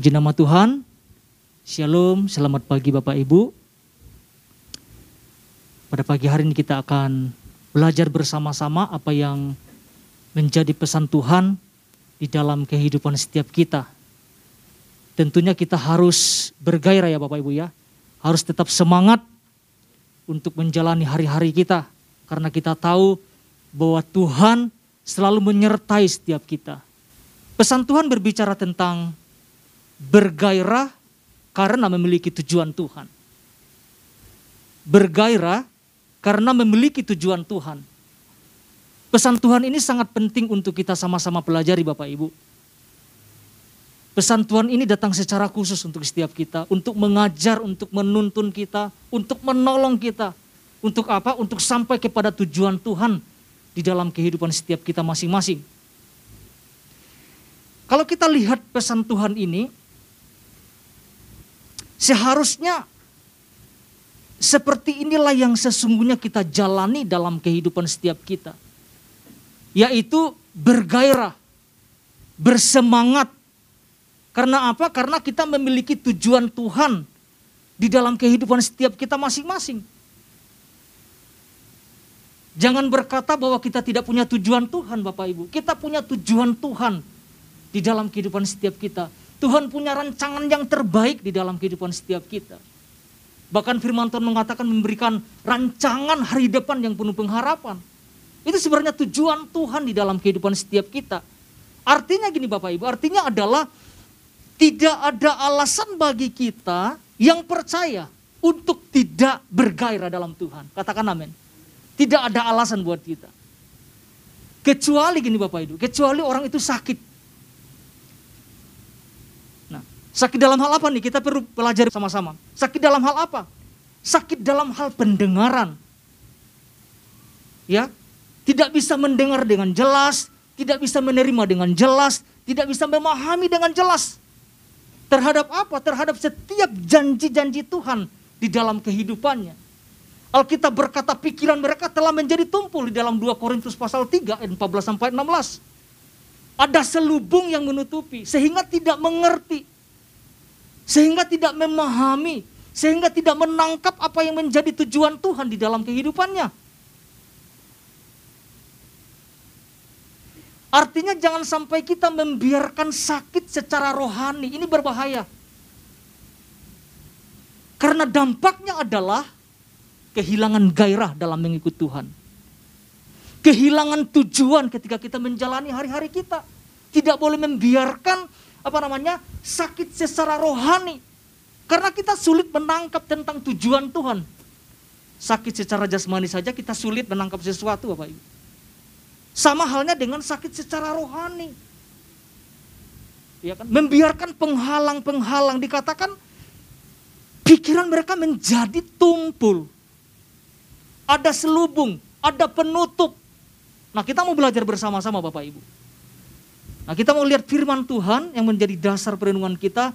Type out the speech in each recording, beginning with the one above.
Puji nama Tuhan. Shalom, selamat pagi Bapak Ibu. Pada pagi hari ini kita akan belajar bersama-sama apa yang menjadi pesan Tuhan di dalam kehidupan setiap kita. Tentunya kita harus bergairah ya Bapak Ibu ya. Harus tetap semangat untuk menjalani hari-hari kita. Karena kita tahu bahwa Tuhan selalu menyertai setiap kita. Pesan Tuhan berbicara tentang bergairah karena memiliki tujuan Tuhan. Bergairah karena memiliki tujuan Tuhan. Pesan Tuhan ini sangat penting untuk kita sama-sama pelajari Bapak Ibu. Pesan Tuhan ini datang secara khusus untuk setiap kita, untuk mengajar, untuk menuntun kita, untuk menolong kita. Untuk apa? Untuk sampai kepada tujuan Tuhan di dalam kehidupan setiap kita masing-masing. Kalau kita lihat pesan Tuhan ini, Seharusnya seperti inilah yang sesungguhnya kita jalani dalam kehidupan setiap kita. Yaitu bergairah, bersemangat. Karena apa? Karena kita memiliki tujuan Tuhan di dalam kehidupan setiap kita masing-masing. Jangan berkata bahwa kita tidak punya tujuan Tuhan Bapak Ibu. Kita punya tujuan Tuhan di dalam kehidupan setiap kita. Tuhan punya rancangan yang terbaik di dalam kehidupan setiap kita. Bahkan firman Tuhan mengatakan memberikan rancangan hari depan yang penuh pengharapan. Itu sebenarnya tujuan Tuhan di dalam kehidupan setiap kita. Artinya gini Bapak Ibu, artinya adalah tidak ada alasan bagi kita yang percaya untuk tidak bergairah dalam Tuhan. Katakan amin. Tidak ada alasan buat kita. Kecuali gini Bapak Ibu, kecuali orang itu sakit. Sakit dalam hal apa nih? Kita perlu pelajari sama-sama. Sakit dalam hal apa? Sakit dalam hal pendengaran. Ya, tidak bisa mendengar dengan jelas, tidak bisa menerima dengan jelas, tidak bisa memahami dengan jelas. Terhadap apa? Terhadap setiap janji-janji Tuhan di dalam kehidupannya. Alkitab berkata pikiran mereka telah menjadi tumpul di dalam 2 Korintus pasal 3 ayat 14 sampai 16. Ada selubung yang menutupi sehingga tidak mengerti sehingga tidak memahami, sehingga tidak menangkap apa yang menjadi tujuan Tuhan di dalam kehidupannya. Artinya jangan sampai kita membiarkan sakit secara rohani, ini berbahaya. Karena dampaknya adalah kehilangan gairah dalam mengikut Tuhan. Kehilangan tujuan ketika kita menjalani hari-hari kita. Tidak boleh membiarkan apa namanya sakit secara rohani karena kita sulit menangkap tentang tujuan Tuhan. Sakit secara jasmani saja kita sulit menangkap sesuatu Bapak Ibu. Sama halnya dengan sakit secara rohani. Ya kan? Membiarkan penghalang-penghalang dikatakan pikiran mereka menjadi tumpul. Ada selubung, ada penutup. Nah, kita mau belajar bersama-sama Bapak Ibu. Nah kita mau lihat firman Tuhan yang menjadi dasar perenungan kita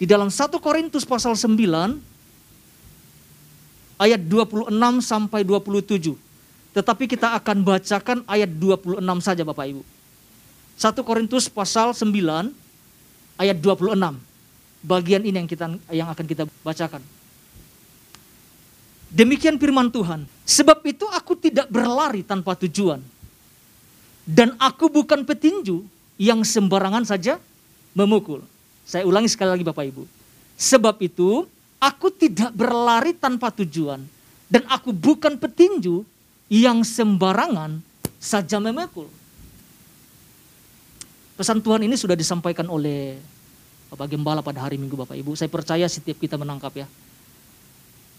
di dalam 1 Korintus pasal 9 ayat 26 sampai 27. Tetapi kita akan bacakan ayat 26 saja Bapak Ibu. 1 Korintus pasal 9 ayat 26. Bagian ini yang kita yang akan kita bacakan. Demikian firman Tuhan. Sebab itu aku tidak berlari tanpa tujuan. Dan aku bukan petinju yang sembarangan saja memukul. Saya ulangi sekali lagi Bapak Ibu. Sebab itu aku tidak berlari tanpa tujuan dan aku bukan petinju yang sembarangan saja memukul. Pesan Tuhan ini sudah disampaikan oleh Bapak Gembala pada hari Minggu Bapak Ibu. Saya percaya setiap kita menangkap ya.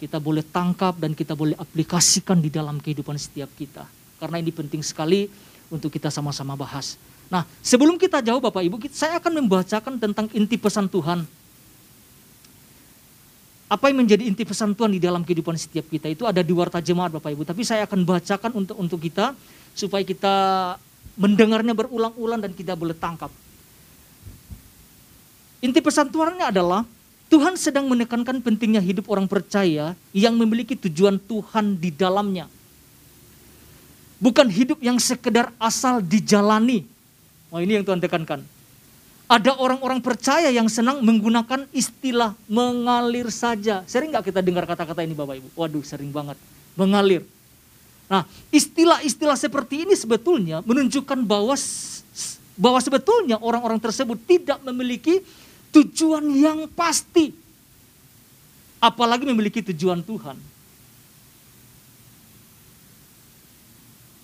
Kita boleh tangkap dan kita boleh aplikasikan di dalam kehidupan setiap kita. Karena ini penting sekali untuk kita sama-sama bahas. Nah, sebelum kita jauh Bapak Ibu, saya akan membacakan tentang inti pesan Tuhan. Apa yang menjadi inti pesan Tuhan di dalam kehidupan setiap kita itu ada di warta jemaat Bapak Ibu. Tapi saya akan bacakan untuk untuk kita supaya kita mendengarnya berulang-ulang dan kita boleh tangkap. Inti pesan Tuhannya adalah Tuhan sedang menekankan pentingnya hidup orang percaya yang memiliki tujuan Tuhan di dalamnya. Bukan hidup yang sekedar asal dijalani, Wah ini yang Tuhan tekankan. Ada orang-orang percaya yang senang menggunakan istilah mengalir saja. Sering nggak kita dengar kata-kata ini Bapak Ibu? Waduh sering banget. Mengalir. Nah istilah-istilah seperti ini sebetulnya menunjukkan bahwa bahwa sebetulnya orang-orang tersebut tidak memiliki tujuan yang pasti. Apalagi memiliki tujuan Tuhan.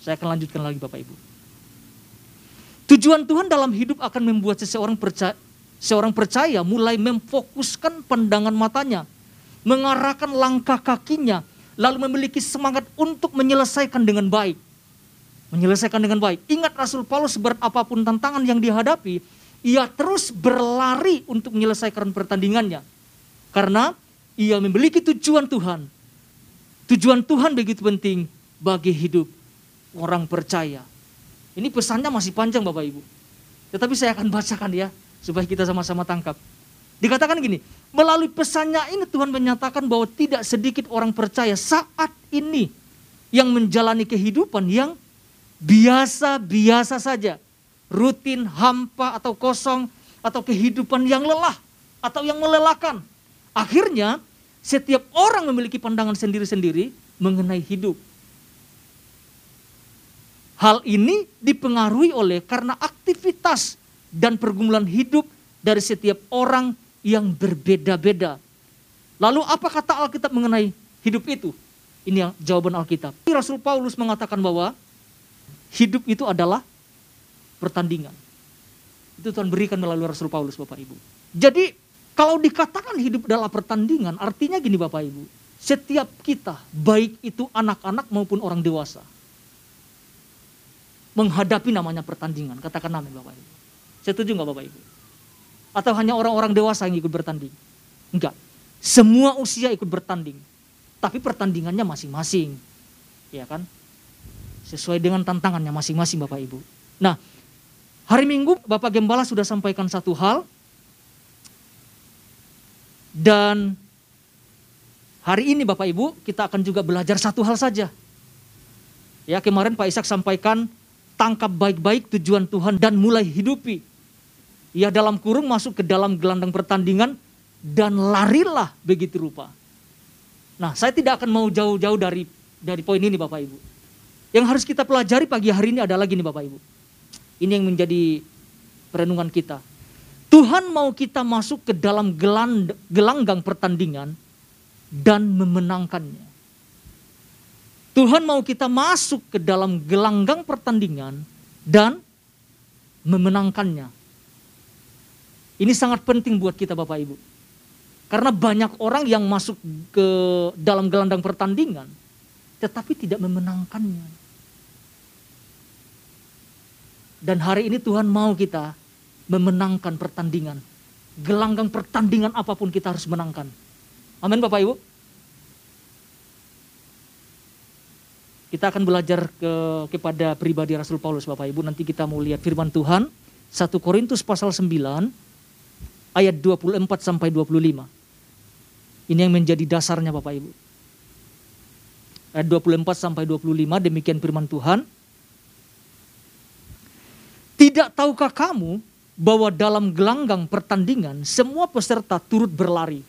Saya akan lanjutkan lagi Bapak Ibu. Tujuan Tuhan dalam hidup akan membuat seseorang percaya, seorang percaya mulai memfokuskan pandangan matanya, mengarahkan langkah kakinya, lalu memiliki semangat untuk menyelesaikan dengan baik. Menyelesaikan dengan baik. Ingat Rasul Paulus berat apa pun tantangan yang dihadapi, ia terus berlari untuk menyelesaikan pertandingannya. Karena ia memiliki tujuan Tuhan. Tujuan Tuhan begitu penting bagi hidup orang percaya. Ini pesannya masih panjang Bapak Ibu. Tetapi saya akan bacakan ya, supaya kita sama-sama tangkap. Dikatakan gini, melalui pesannya ini Tuhan menyatakan bahwa tidak sedikit orang percaya saat ini yang menjalani kehidupan yang biasa-biasa saja. Rutin, hampa atau kosong, atau kehidupan yang lelah, atau yang melelahkan. Akhirnya, setiap orang memiliki pandangan sendiri-sendiri mengenai hidup. Hal ini dipengaruhi oleh karena aktivitas dan pergumulan hidup dari setiap orang yang berbeda-beda. Lalu apa kata Alkitab mengenai hidup itu? Ini yang jawaban Alkitab. Rasul Paulus mengatakan bahwa hidup itu adalah pertandingan. Itu Tuhan berikan melalui Rasul Paulus Bapak Ibu. Jadi kalau dikatakan hidup adalah pertandingan, artinya gini Bapak Ibu. Setiap kita, baik itu anak-anak maupun orang dewasa, menghadapi namanya pertandingan. Katakan amin Bapak Ibu. Setuju nggak Bapak Ibu? Atau hanya orang-orang dewasa yang ikut bertanding? Enggak. Semua usia ikut bertanding. Tapi pertandingannya masing-masing. Ya kan? Sesuai dengan tantangannya masing-masing Bapak Ibu. Nah, hari Minggu Bapak Gembala sudah sampaikan satu hal. Dan hari ini Bapak Ibu kita akan juga belajar satu hal saja. Ya kemarin Pak Ishak sampaikan tangkap baik-baik tujuan Tuhan dan mulai hidupi. Ia dalam kurung masuk ke dalam gelandang pertandingan dan larilah begitu rupa. Nah, saya tidak akan mau jauh-jauh dari dari poin ini Bapak Ibu. Yang harus kita pelajari pagi hari ini adalah gini Bapak Ibu. Ini yang menjadi perenungan kita. Tuhan mau kita masuk ke dalam geland, gelanggang pertandingan dan memenangkannya. Tuhan mau kita masuk ke dalam gelanggang pertandingan dan memenangkannya. Ini sangat penting buat kita Bapak Ibu. Karena banyak orang yang masuk ke dalam gelanggang pertandingan tetapi tidak memenangkannya. Dan hari ini Tuhan mau kita memenangkan pertandingan. Gelanggang pertandingan apa pun kita harus menangkan. Amin Bapak Ibu. Kita akan belajar ke, kepada pribadi Rasul Paulus Bapak Ibu. Nanti kita mau lihat firman Tuhan. 1 Korintus pasal 9 ayat 24 sampai 25. Ini yang menjadi dasarnya Bapak Ibu. Ayat 24 sampai 25 demikian firman Tuhan. Tidak tahukah kamu bahwa dalam gelanggang pertandingan semua peserta turut berlari.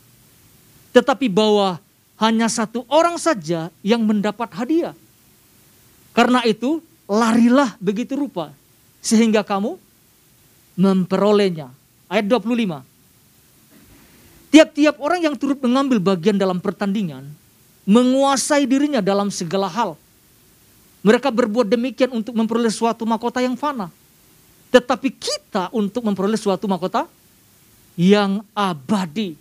Tetapi bahwa hanya satu orang saja yang mendapat hadiah. Karena itu larilah begitu rupa sehingga kamu memperolehnya. Ayat 25. Tiap-tiap orang yang turut mengambil bagian dalam pertandingan menguasai dirinya dalam segala hal. Mereka berbuat demikian untuk memperoleh suatu mahkota yang fana. Tetapi kita untuk memperoleh suatu mahkota yang abadi.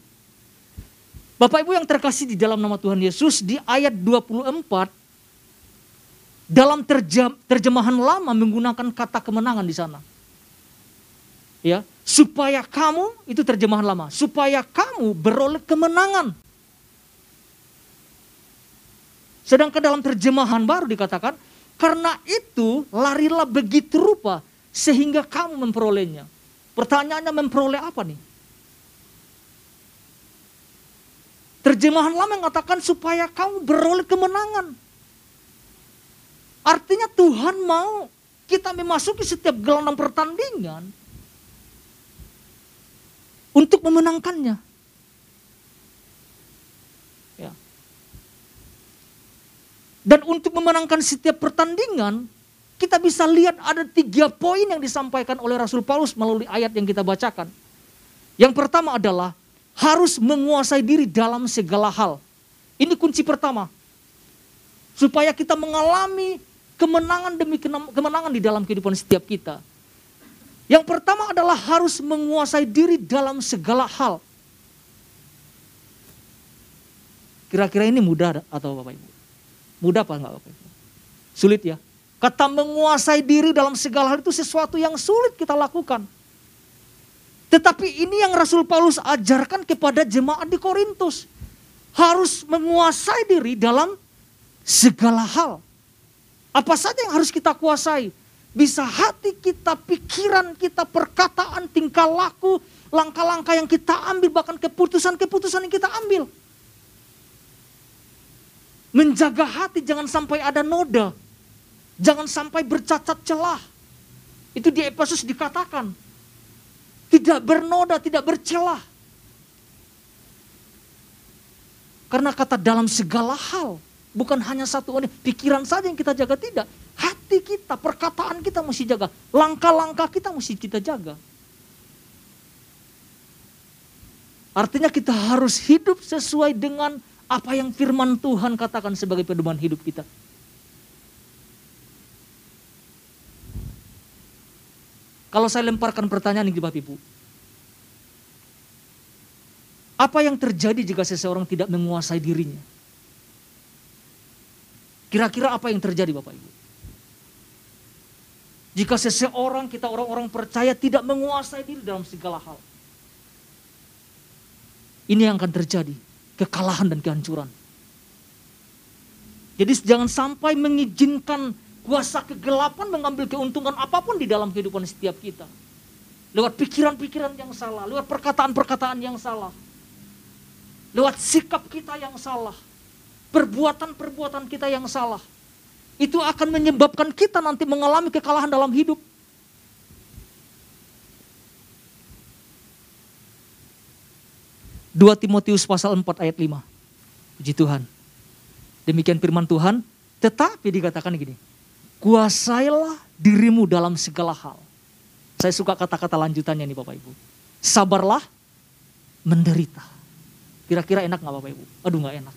Bapak Ibu yang terkasih di dalam nama Tuhan Yesus di ayat 24 dalam terjemahan lama menggunakan kata kemenangan di sana. Ya, supaya kamu itu terjemahan lama, supaya kamu beroleh kemenangan. Sedangkan dalam terjemahan baru dikatakan, karena itu larilah begitu rupa sehingga kamu memperolehnya. Pertanyaannya memperoleh apa nih? Terjemahan lama mengatakan supaya kamu beroleh kemenangan. Artinya Tuhan mau kita memasuki setiap gelandang pertandingan untuk memenangkannya. Ya. Dan untuk memenangkan setiap pertandingan, kita bisa lihat ada tiga poin yang disampaikan oleh Rasul Paulus melalui ayat yang kita bacakan. Yang pertama adalah harus menguasai diri dalam segala hal. Ini kunci pertama. Supaya kita mengalami kemenangan demi kemenangan di dalam kehidupan setiap kita. Yang pertama adalah harus menguasai diri dalam segala hal. Kira-kira ini mudah atau Bapak Ibu? Mudah apa enggak Bapak Ibu? Sulit ya? Kata menguasai diri dalam segala hal itu sesuatu yang sulit kita lakukan. Tetapi ini yang Rasul Paulus ajarkan kepada jemaat di Korintus. Harus menguasai diri dalam segala hal. Apa saja yang harus kita kuasai? Bisa hati kita, pikiran kita, perkataan, tingkah laku, langkah-langkah yang kita ambil, bahkan keputusan-keputusan yang kita ambil. Menjaga hati jangan sampai ada noda, Jangan sampai bercacat celah. Itu di Efesus dikatakan. Tidak bernoda, tidak bercelah. Karena kata dalam segala hal, bukan hanya satu ini, pikiran saja yang kita jaga tidak. Hati kita, perkataan kita mesti jaga, langkah-langkah kita mesti kita jaga. Artinya kita harus hidup sesuai dengan apa yang firman Tuhan katakan sebagai pedoman hidup kita. Kalau saya lemparkan pertanyaan ini Bapak Ibu. Apa yang terjadi jika seseorang tidak menguasai dirinya? Kira-kira apa yang terjadi Bapak Ibu? Jika seseorang kita orang-orang percaya tidak menguasai diri dalam segala hal. Ini yang akan terjadi. Kekalahan dan kehancuran. Jadi jangan sampai mengizinkan kuasa kegelapan mengambil keuntungan apa pun di dalam kehidupan setiap kita. Lewat pikiran-pikiran yang salah, lewat perkataan-perkataan yang salah. Lewat sikap kita yang salah. Perbuatan-perbuatan kita yang salah. Itu akan menyebabkan kita nanti mengalami kekalahan dalam hidup. Dua Timotius pasal 4 ayat 5. Puji Tuhan. Demikian firman Tuhan, tetapi dikatakan gini, Kuasailah dirimu dalam segala hal. Saya suka kata-kata lanjutannya nih Bapak Ibu. Sabarlah menderita. Kira-kira enak gak Bapak Ibu? Aduh gak enak.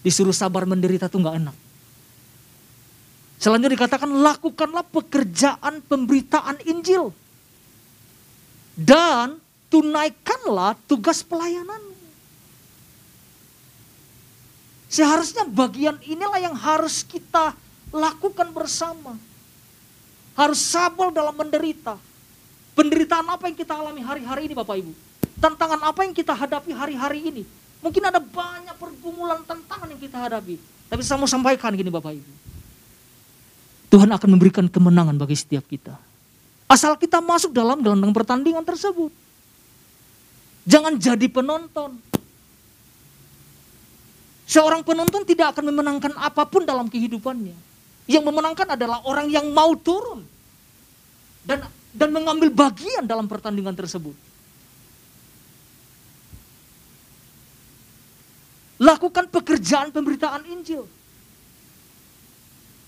Disuruh sabar menderita tuh gak enak. Selanjutnya dikatakan lakukanlah pekerjaan pemberitaan Injil. Dan tunaikanlah tugas pelayanan. Seharusnya bagian inilah yang harus kita lakukan bersama. Harus sabar dalam menderita. Penderitaan apa yang kita alami hari-hari ini Bapak Ibu? Tantangan apa yang kita hadapi hari-hari ini? Mungkin ada banyak pergumulan tantangan yang kita hadapi. Tapi saya mau sampaikan gini Bapak Ibu. Tuhan akan memberikan kemenangan bagi setiap kita. Asal kita masuk dalam gelanggang pertandingan tersebut. Jangan jadi penonton. Seorang penonton tidak akan memenangkan apa pun dalam kehidupannya. Yang memenangkan adalah orang yang mau turun dan dan mengambil bagian dalam pertandingan tersebut. Lakukan pekerjaan pemberitaan Injil.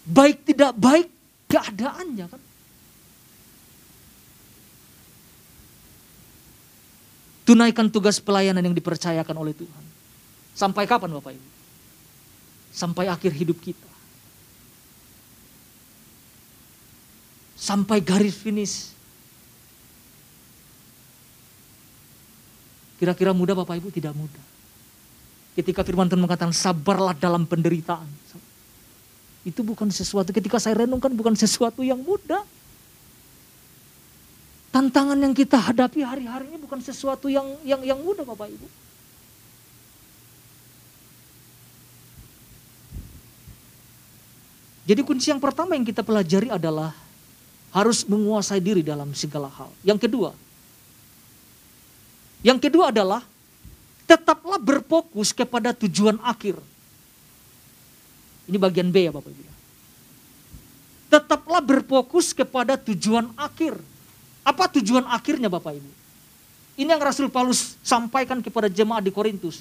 Baik tidak baik keadaannya kan. Tunaikan tugas pelayanan yang dipercayakan oleh Tuhan. Sampai kapan Bapak Ibu? Sampai akhir hidup kita. sampai garis finish. Kira-kira mudah Bapak Ibu? Tidak mudah. Ketika firman Tuhan mengatakan sabarlah dalam penderitaan. Itu bukan sesuatu, ketika saya renungkan bukan sesuatu yang mudah. Tantangan yang kita hadapi hari-hari ini bukan sesuatu yang yang yang mudah Bapak Ibu. Jadi kunci yang pertama yang kita pelajari adalah harus menguasai diri dalam segala hal. Yang kedua, yang kedua adalah tetaplah berfokus kepada tujuan akhir. Ini bagian B ya Bapak Ibu. Tetaplah berfokus kepada tujuan akhir. Apa tujuan akhirnya Bapak Ibu? Ini yang Rasul Paulus sampaikan kepada jemaat di Korintus.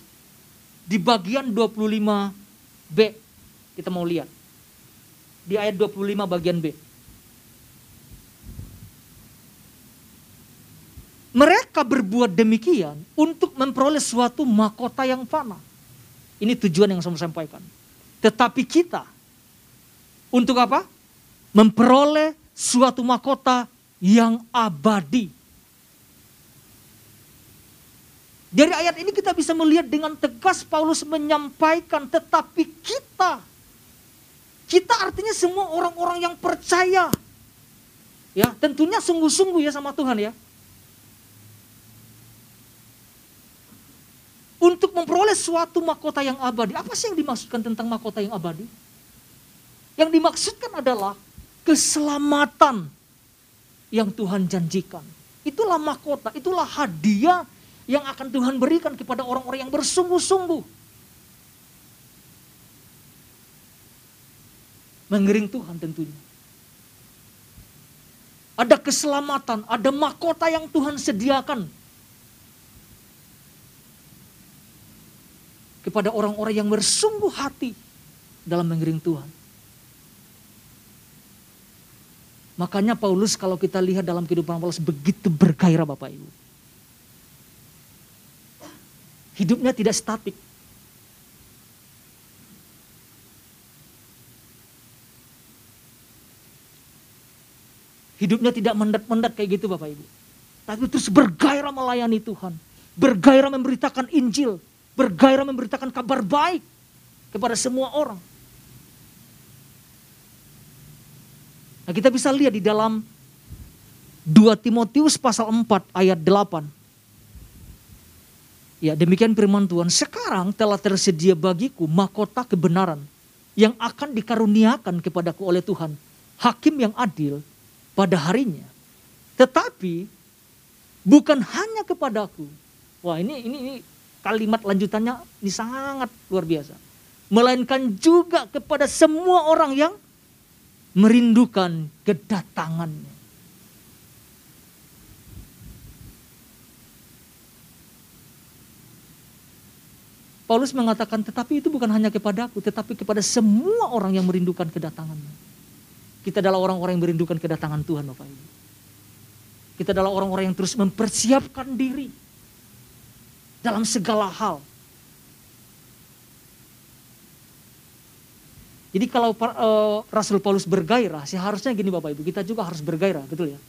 Di bagian 25b. Kita mau lihat. Di ayat 25 bagian B. Mereka berbuat demikian untuk memperoleh suatu mahkota yang fana. Ini tujuan yang saya sampaikan. Tetapi kita untuk apa? Memperoleh suatu mahkota yang abadi. Dari ayat ini kita bisa melihat dengan tegas Paulus menyampaikan tetapi kita kita artinya semua orang-orang yang percaya. Ya, tentunya sungguh-sungguh ya sama Tuhan ya. Untuk memperoleh suatu mahkota yang abadi. Apa sih yang dimaksudkan tentang mahkota yang abadi? Yang dimaksudkan adalah keselamatan yang Tuhan janjikan. Itulah mahkota, itulah hadiah yang akan Tuhan berikan kepada orang-orang yang bersungguh-sungguh. Mengiring Tuhan tentunya. Ada keselamatan, ada mahkota yang Tuhan sediakan kepada orang-orang yang bersungguh hati dalam mengiring Tuhan. Makanya Paulus kalau kita lihat dalam kehidupan Paulus begitu bergairah Bapak Ibu. Hidupnya tidak statik. Hidupnya tidak mendat-mendat kayak gitu Bapak Ibu. Tapi terus bergairah melayani Tuhan. Bergairah memberitakan Injil. Bergairah memberitakan kabar baik kepada semua orang. Nah kita bisa lihat di dalam 2 Timotius pasal 4 ayat 8. Ya demikian firman Tuhan, sekarang telah tersedia bagiku mahkota kebenaran yang akan dikaruniakan kepadaku oleh Tuhan, hakim yang adil pada harinya. Tetapi bukan hanya kepadaku. Wah ini ini, ini kalimat lanjutannya ini sangat luar biasa. Melainkan juga kepada semua orang yang merindukan kedatangannya. Paulus mengatakan, tetapi itu bukan hanya kepadaku, tetapi kepada semua orang yang merindukan kedatangannya. Kita adalah orang-orang yang merindukan kedatangan Tuhan, Bapak Ibu. Kita adalah orang-orang yang terus mempersiapkan diri dalam segala hal Jadi kalau uh, Rasul Paulus bergairah, seharusnya gini Bapak Ibu, kita juga harus bergairah, betul ya?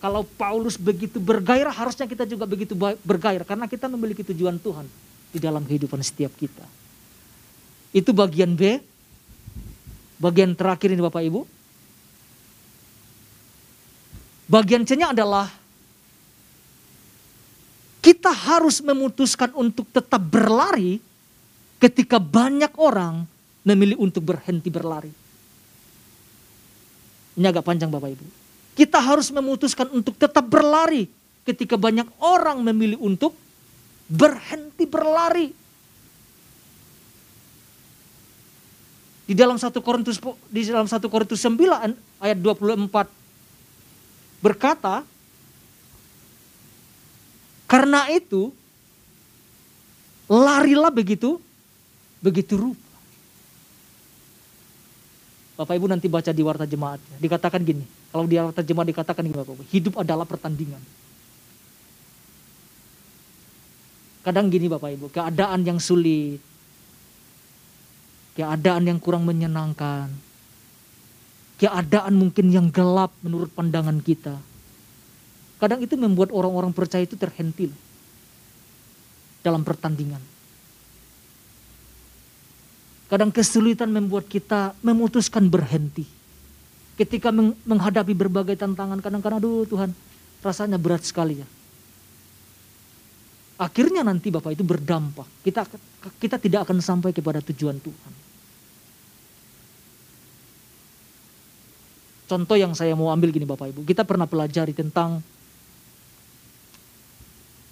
Kalau Paulus begitu bergairah, harusnya kita juga begitu bergairah karena kita memiliki tujuan Tuhan di dalam kehidupan setiap kita. Itu bagian B. Bagian terakhir ini Bapak Ibu. Bagian C-nya adalah kita harus memutuskan untuk tetap berlari ketika banyak orang memilih untuk berhenti berlari. Ini agak panjang Bapak Ibu. Kita harus memutuskan untuk tetap berlari ketika banyak orang memilih untuk berhenti berlari. Di dalam satu Korintus di dalam satu Korintus 9 ayat 24 berkata karena itu larilah begitu begitu rupa Bapak Ibu nanti baca di warta jemaat. Dikatakan gini, kalau di warta jemaat dikatakan gini Bapak Ibu, hidup adalah pertandingan. Kadang gini Bapak Ibu, keadaan yang sulit, keadaan yang kurang menyenangkan, keadaan mungkin yang gelap menurut pandangan kita. Kadang itu membuat orang-orang percaya itu terhentil dalam pertandingan. Kadang kesulitan membuat kita memutuskan berhenti. Ketika menghadapi berbagai tantangan, kadang-kadang aduh Tuhan rasanya berat sekali ya. Akhirnya nanti Bapak itu berdampak. Kita kita tidak akan sampai kepada tujuan Tuhan. Contoh yang saya mau ambil gini Bapak Ibu. Kita pernah pelajari tentang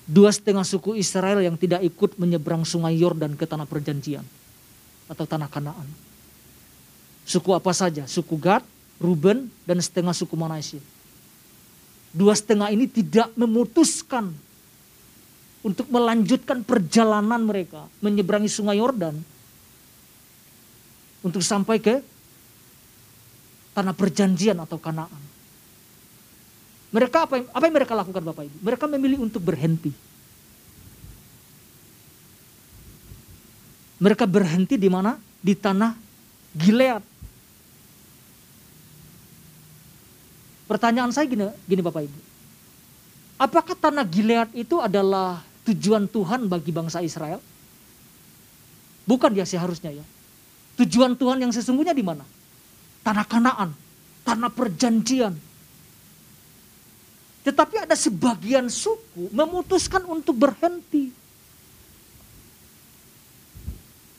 dua setengah suku Israel yang tidak ikut menyeberang sungai Yordan ke tanah perjanjian atau tanah Kanaan. Suku apa saja? Suku Gad, Ruben, dan setengah suku Manasye. Dua setengah ini tidak memutuskan untuk melanjutkan perjalanan mereka menyeberangi sungai Yordan untuk sampai ke tanah perjanjian atau Kanaan. Mereka apa yang, apa yang mereka lakukan Bapak Ibu? Mereka memilih untuk berhenti. Mereka berhenti di mana? Di tanah Gilead. Pertanyaan saya gini, gini Bapak Ibu. Apakah tanah Gilead itu adalah tujuan Tuhan bagi bangsa Israel? Bukan ya seharusnya ya. Tujuan Tuhan yang sesungguhnya di mana? Tanah Kanaan, tanah perjanjian. Tetapi ada sebagian suku memutuskan untuk berhenti.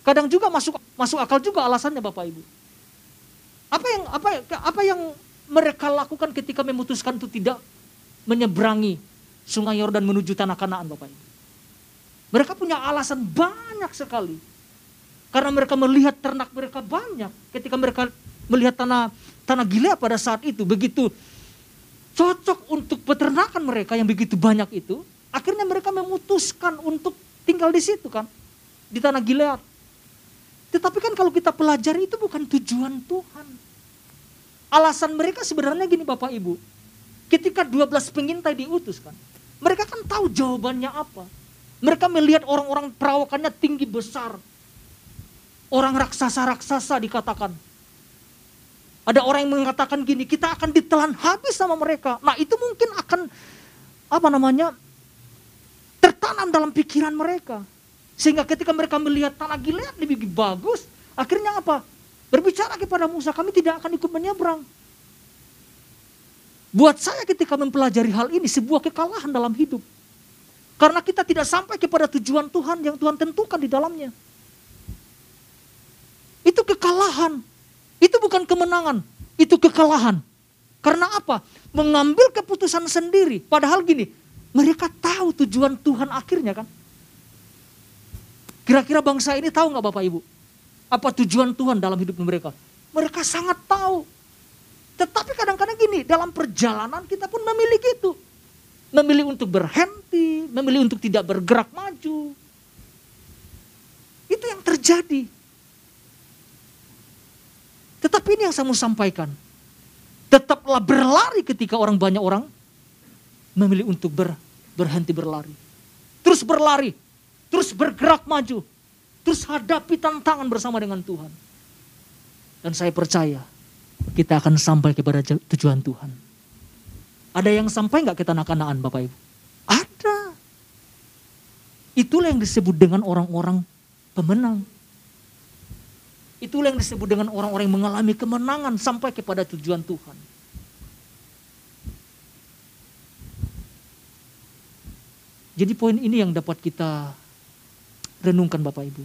Kadang juga masuk masuk akal juga alasannya Bapak Ibu. Apa yang apa apa yang mereka lakukan ketika memutuskan untuk tidak menyeberangi sungai Yordan menuju tanah Kanaan Bapak Ibu. Mereka punya alasan banyak sekali. Karena mereka melihat ternak mereka banyak. Ketika mereka melihat tanah tanah Gilead pada saat itu begitu cocok untuk peternakan mereka yang begitu banyak itu, akhirnya mereka memutuskan untuk tinggal di situ kan, di tanah Gilead. Tetapi kan kalau kita pelajari itu bukan tujuan Tuhan. Alasan mereka sebenarnya gini Bapak Ibu. Ketika 12 pengintai diutus kan. Mereka kan tahu jawabannya apa. Mereka melihat orang-orang perawakannya tinggi besar. Orang raksasa-raksasa dikatakan. Ada orang yang mengatakan gini, kita akan ditelan habis sama mereka. Nah itu mungkin akan, apa namanya, tertanam dalam pikiran mereka. Sehingga ketika mereka melihat tanah Gilead lebih bagus, akhirnya apa? Berbicara kepada Musa, kami tidak akan ikut menyeberang. Buat saya ketika mempelajari hal ini sebuah kekalahan dalam hidup. Karena kita tidak sampai kepada tujuan Tuhan yang Tuhan tentukan di dalamnya. Itu kekalahan. Itu bukan kemenangan, itu kekalahan. Karena apa? Mengambil keputusan sendiri. Padahal gini, mereka tahu tujuan Tuhan akhirnya kan. Kira-kira bangsa ini tahu nggak Bapak Ibu? Apa tujuan Tuhan dalam hidup mereka? Mereka sangat tahu. Tetapi kadang-kadang gini, dalam perjalanan kita pun memilih itu. Memilih untuk berhenti, memilih untuk tidak bergerak maju. Itu yang terjadi. Tetapi ini yang saya mau sampaikan. Tetaplah berlari ketika orang banyak orang memilih untuk ber, berhenti berlari. Terus berlari, terus bergerak maju, Terus hadapi tantangan bersama dengan Tuhan. Dan saya percaya kita akan sampai kepada tujuan Tuhan. Ada yang sampai nggak ke tanah kanaan Bapak Ibu? Ada. Itulah yang disebut dengan orang-orang pemenang. Itulah yang disebut dengan orang-orang yang mengalami kemenangan sampai kepada tujuan Tuhan. Jadi poin ini yang dapat kita renungkan Bapak Ibu.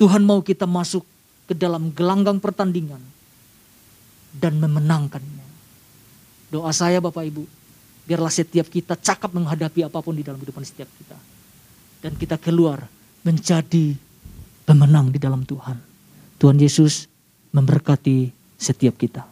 Tuhan mau kita masuk ke dalam gelanggang pertandingan dan memenangkannya. Doa saya Bapak Ibu, biarlah setiap kita cakap menghadapi apa pun di dalam kehidupan setiap kita. Dan kita keluar menjadi pemenang di dalam Tuhan. Tuhan Yesus memberkati setiap kita.